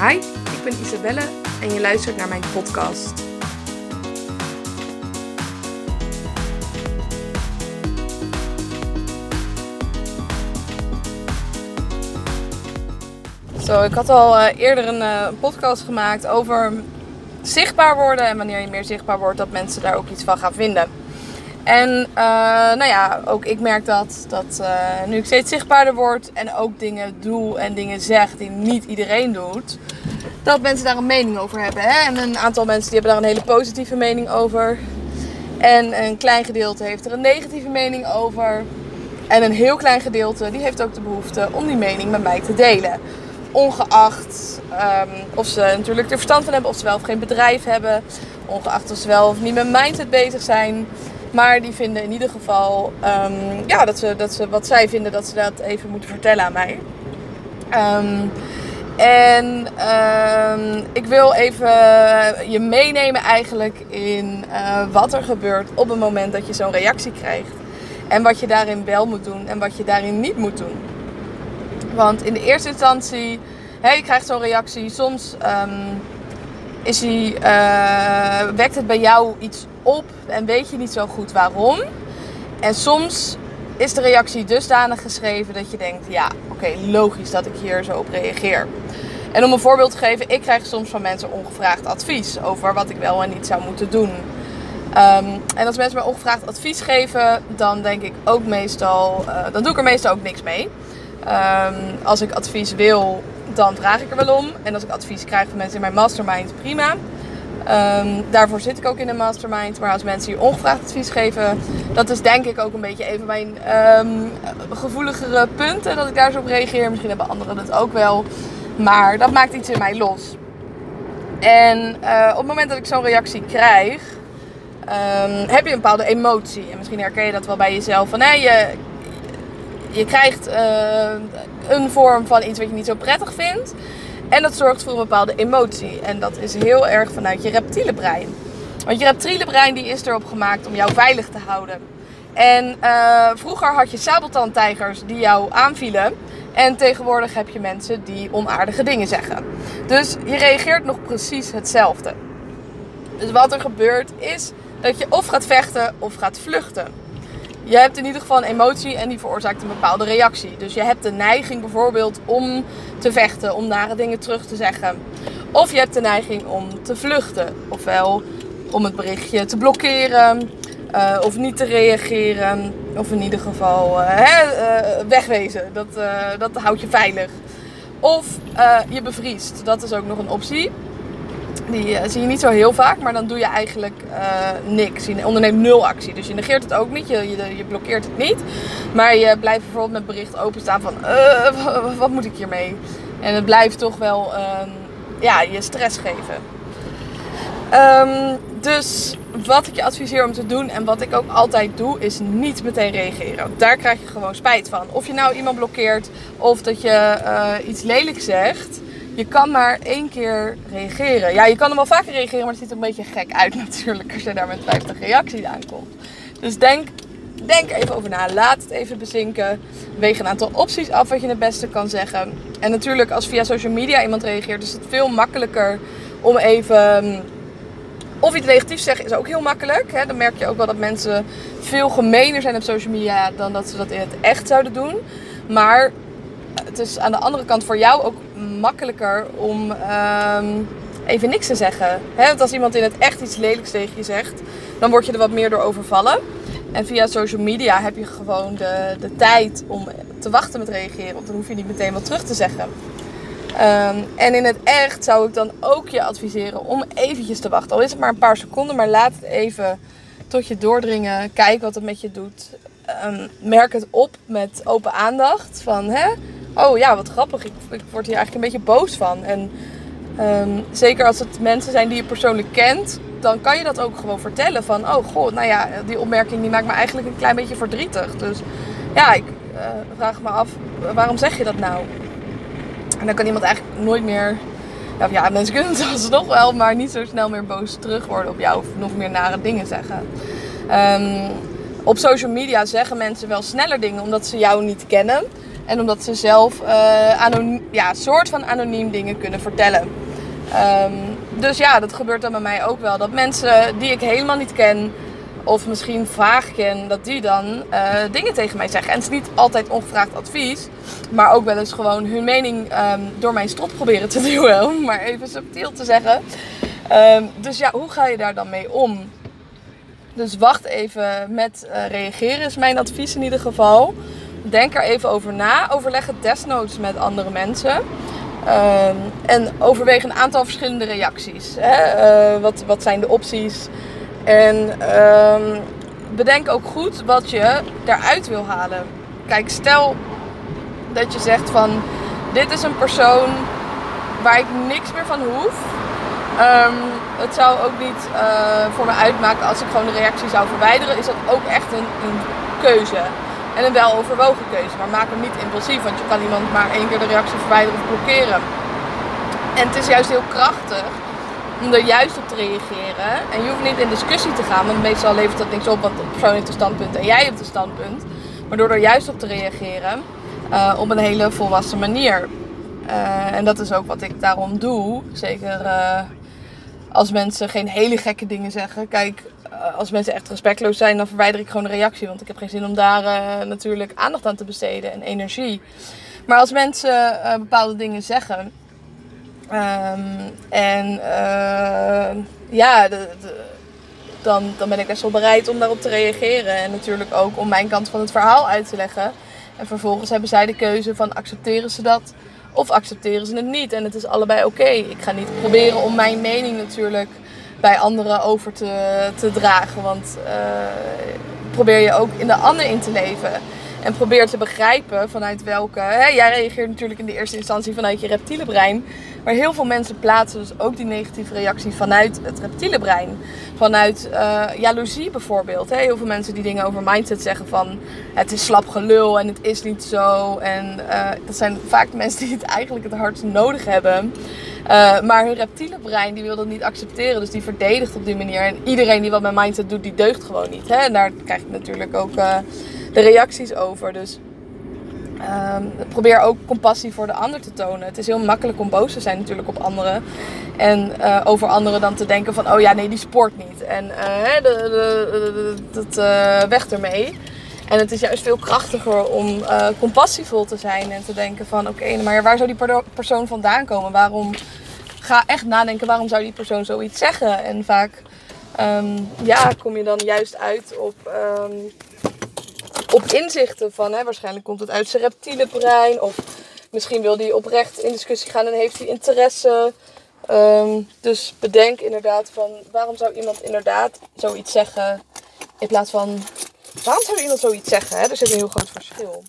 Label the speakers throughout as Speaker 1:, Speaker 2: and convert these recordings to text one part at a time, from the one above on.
Speaker 1: Hi, ik ben Isabelle en je luistert naar mijn podcast. Zo, ik had al uh, eerder een uh, podcast gemaakt over zichtbaar worden en wanneer je meer zichtbaar wordt, dat mensen daar ook iets van gaan vinden. En uh, nou ja, ook ik merk dat, dat nu ik steeds zichtbaarder word en ook dingen doe en dingen zeg die niet iedereen doet, dat mensen daar een mening over hebben. Hè? En een aantal mensen die hebben daar een hele positieve mening over. En een klein gedeelte heeft er een negatieve mening over. En een heel klein gedeelte die heeft ook de behoefte om die mening met mij te delen. Ongeacht um, of ze natuurlijk er verstand van hebben, of ze wel of geen bedrijf hebben. Ongeacht of ze wel of niet met mindset bezig zijn. Maar die vinden in ieder geval um, ja, dat, ze, dat ze wat zij vinden, dat ze dat even moeten vertellen aan mij. Um, en uh, ik wil even je meenemen eigenlijk in uh, wat er gebeurt op het moment dat je zo'n reactie krijgt. En wat je daarin wel moet doen en wat je daarin niet moet doen. Want in de eerste instantie, hè, je krijgt zo'n reactie. Soms um, is die, uh, wekt het bij jou iets op en weet je niet zo goed waarom. En soms is de reactie dusdanig geschreven dat je denkt: ja, oké, logisch dat ik hier zo op reageer. En om een voorbeeld te geven, ik krijg soms van mensen ongevraagd advies over wat ik wel en niet zou moeten doen. Um, en als mensen mij ongevraagd advies geven, dan denk ik ook meestal, uh, dan doe ik er meestal ook niks mee. Um, als ik advies wil, dan vraag ik er wel om. En als ik advies krijg van mensen in mijn mastermind, prima. Um, daarvoor zit ik ook in een mastermind. Maar als mensen je ongevraagd advies geven, dat is denk ik ook een beetje even mijn um, gevoeligere punten. Dat ik daar zo op reageer. Misschien hebben anderen dat ook wel. Maar dat maakt iets in mij los. En uh, op het moment dat ik zo'n reactie krijg, um, heb je een bepaalde emotie. En misschien herken je dat wel bij jezelf. Van, hey, je, je krijgt uh, een vorm van iets wat je niet zo prettig vindt. En dat zorgt voor een bepaalde emotie. En dat is heel erg vanuit je reptiele brein. Want je reptiele brein die is erop gemaakt om jou veilig te houden. En uh, vroeger had je sabeltandtijgers die jou aanvielen. En tegenwoordig heb je mensen die onaardige dingen zeggen. Dus je reageert nog precies hetzelfde. Dus wat er gebeurt is dat je of gaat vechten of gaat vluchten. Je hebt in ieder geval een emotie en die veroorzaakt een bepaalde reactie. Dus je hebt de neiging bijvoorbeeld om te vechten, om nare dingen terug te zeggen. Of je hebt de neiging om te vluchten. Ofwel om het berichtje te blokkeren, uh, of niet te reageren. Of in ieder geval uh, hè, uh, wegwezen. Dat, dat houdt je veilig. Of je bevriest. Dat is ook nog een optie. Die zie je niet zo heel vaak, maar dan doe je eigenlijk niks. Je onderneemt nul actie. Dus je negeert het ook niet, je, je, blokkeert het niet. Maar je blijft bijvoorbeeld met bericht openstaan van wat moet ik hiermee? En het blijft toch wel ehm, ja, je stress geven. Um, dus wat ik je adviseer om te doen en wat ik ook altijd doe, is niet meteen reageren. Daar krijg je gewoon spijt van. Of je nou iemand blokkeert of dat je iets lelijks zegt. Je kan maar één keer reageren. Ja, je kan hem wel vaker reageren, maar het ziet er een beetje gek uit natuurlijk als je daar met 50 reacties aankomt. Dus denk, denk even over na. Laat het even bezinken. Weeg een aantal opties af wat je het beste kan zeggen. En natuurlijk, als via social media iemand reageert, is het veel makkelijker om even of iets negatiefs zeggen is ook heel makkelijk. Hè. Dan merk je ook wel dat mensen veel gemener zijn op social media dan dat ze dat in het echt zouden doen. Maar het is aan de andere kant voor jou ook makkelijker om um, even niks te zeggen. Want als iemand in het echt iets lelijks tegen je zegt, dan word je er wat meer door overvallen. En via social media heb je gewoon de, de tijd om te wachten met reageren. Want dan hoef je niet meteen wat terug te zeggen. Um, en in het echt zou ik dan ook je adviseren om eventjes te wachten. Al is het maar een paar seconden, maar laat het even tot je doordringen. Kijk wat het met je doet. Um, merk het op met open aandacht. Van, hè? Oh ja, wat grappig. Ik, ik word hier eigenlijk een beetje boos van. En um, zeker als het mensen zijn die je persoonlijk kent, dan kan je dat ook gewoon vertellen. Van, oh god, nou ja, die opmerking die maakt me eigenlijk een klein beetje verdrietig. Dus ja, ik uh, vraag me af, waarom zeg je dat nou? En dan kan iemand eigenlijk nooit meer. Ja, ja, mensen kunnen het alsnog wel, maar niet zo snel meer boos terug worden op jou of nog meer nare dingen zeggen. Um, op social media zeggen mensen wel sneller dingen omdat ze jou niet kennen. En omdat ze zelf uh, anoniem, ja, soort van anoniem dingen kunnen vertellen. Ehm, dus ja, dat gebeurt dan bij mij ook wel. Dat mensen die ik helemaal niet ken, of misschien vaag ken, dat die dan uh, dingen tegen mij zeggen. En het is niet altijd ongevraagd advies, maar ook wel eens gewoon hun mening um, door mijn strot proberen te duwen, om maar even subtiel te zeggen. Um, dus ja, hoe ga je daar dan mee om? Dus wacht even met uh, reageren is mijn advies in ieder geval. Denk er even over na. Overleg het desnoods met andere mensen. Um, en overweeg een aantal verschillende reacties. Hè? Uh, wat, wat zijn de opties? En um, bedenk ook goed wat je daaruit wil halen. Kijk, stel dat je zegt van dit is een persoon waar ik niks meer van hoef. Um, het zou ook niet uh, voor me uitmaken als ik gewoon de reactie zou verwijderen. Is dat ook echt een, een keuze. En een weloverwogen keuze. Maar maak hem niet impulsief, want je kan iemand maar één keer de reactie verwijderen of blokkeren. En het is juist heel krachtig om er juist op te reageren. En je hoeft niet in discussie te gaan, want meestal levert dat niks op, want de persoon heeft een standpunt en jij hebt een standpunt. Maar door er juist op te reageren uh, op een hele volwassen manier. Uh, en dat is ook wat ik daarom doe. Zeker uh, als mensen geen hele gekke dingen zeggen. Kijk, als mensen echt respectloos zijn, dan verwijder ik gewoon een reactie. Want ik heb geen zin om daar natuurlijk aandacht aan te besteden en energie. Maar als mensen bepaalde dingen zeggen, Um, en ja, de, de, dan, dan ben ik best wel bereid om daarop te reageren. En natuurlijk ook om mijn kant van het verhaal uit te leggen. En vervolgens hebben zij de keuze van accepteren ze dat of accepteren ze het niet. En het is allebei oké. Ik ga niet proberen om mijn mening natuurlijk bij anderen over te, te dragen. Want uh, probeer je ook in de ander in te leven. En probeer te begrijpen vanuit welke. Hè, jij reageert natuurlijk in de eerste instantie vanuit je reptiele brein. Maar heel veel mensen plaatsen dus ook die negatieve reactie vanuit het reptiele brein. Vanuit uh, jaloezie bijvoorbeeld. Hè. Heel veel mensen die dingen over mindset zeggen van het is slap gelul en het is niet zo. En uh, dat zijn vaak mensen die het eigenlijk het hardst nodig hebben. Uh, maar hun reptiele brein die wil dat niet accepteren. Dus die verdedigt op die manier. En iedereen die wat met mindset doet, die deugt gewoon niet. Hè. En daar krijg ik natuurlijk ook de reacties over. Dus um, probeer ook compassie voor de ander te tonen. Het is heel makkelijk om boos te zijn natuurlijk op anderen. En uh, over anderen dan te denken van, oh ja, nee, die sport niet. En uh, dat uh, weg ermee. En het is juist veel krachtiger om uh, compassievol te zijn en te denken van, oké, maar waar zou die persoon vandaan komen? Waarom ga echt nadenken, waarom zou die persoon zoiets zeggen? En vaak, um, ja, kom je dan juist uit op um, op inzichten van, hè, waarschijnlijk komt het uit zijn reptiele brein. Of misschien wil hij oprecht in discussie gaan en heeft hij interesse. Um, dus bedenk inderdaad van, waarom zou iemand inderdaad zoiets zeggen in plaats van, waarom zou iemand zoiets zeggen? Hè? Er zit een heel groot verschil.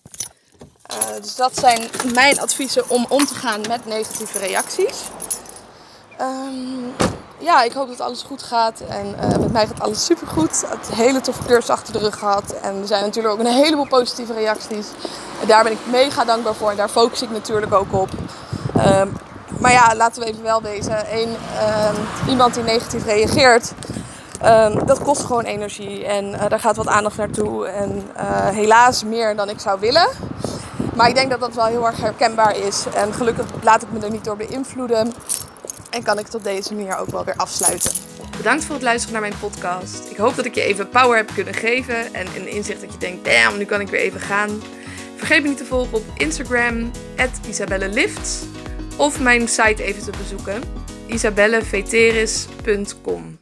Speaker 1: Uh, dus dat zijn mijn adviezen om om te gaan met negatieve reacties. Um, ja, ik hoop dat alles goed gaat. En uh, met mij gaat alles supergoed. Het hele toffe cursus achter de rug gehad. En er zijn natuurlijk ook een heleboel positieve reacties. En daar ben ik mega dankbaar voor. En daar focus ik natuurlijk ook op. Um, maar ja, laten we even wel wezen. Eén, um, iemand die negatief reageert, um, dat kost gewoon energie. En uh, daar gaat wat aandacht naartoe. En uh, helaas meer dan ik zou willen. Maar ik denk dat dat wel heel erg herkenbaar is. En gelukkig laat ik me er niet door beïnvloeden. En kan ik tot deze manier ook wel weer afsluiten. Bedankt voor het luisteren naar mijn podcast. Ik hoop dat ik je even power heb kunnen geven. En een inzicht dat je denkt, damn, nu kan ik weer even gaan. Vergeet me niet te volgen op Instagram, isabellelift. Of mijn site even te bezoeken, isabelleveteris.com.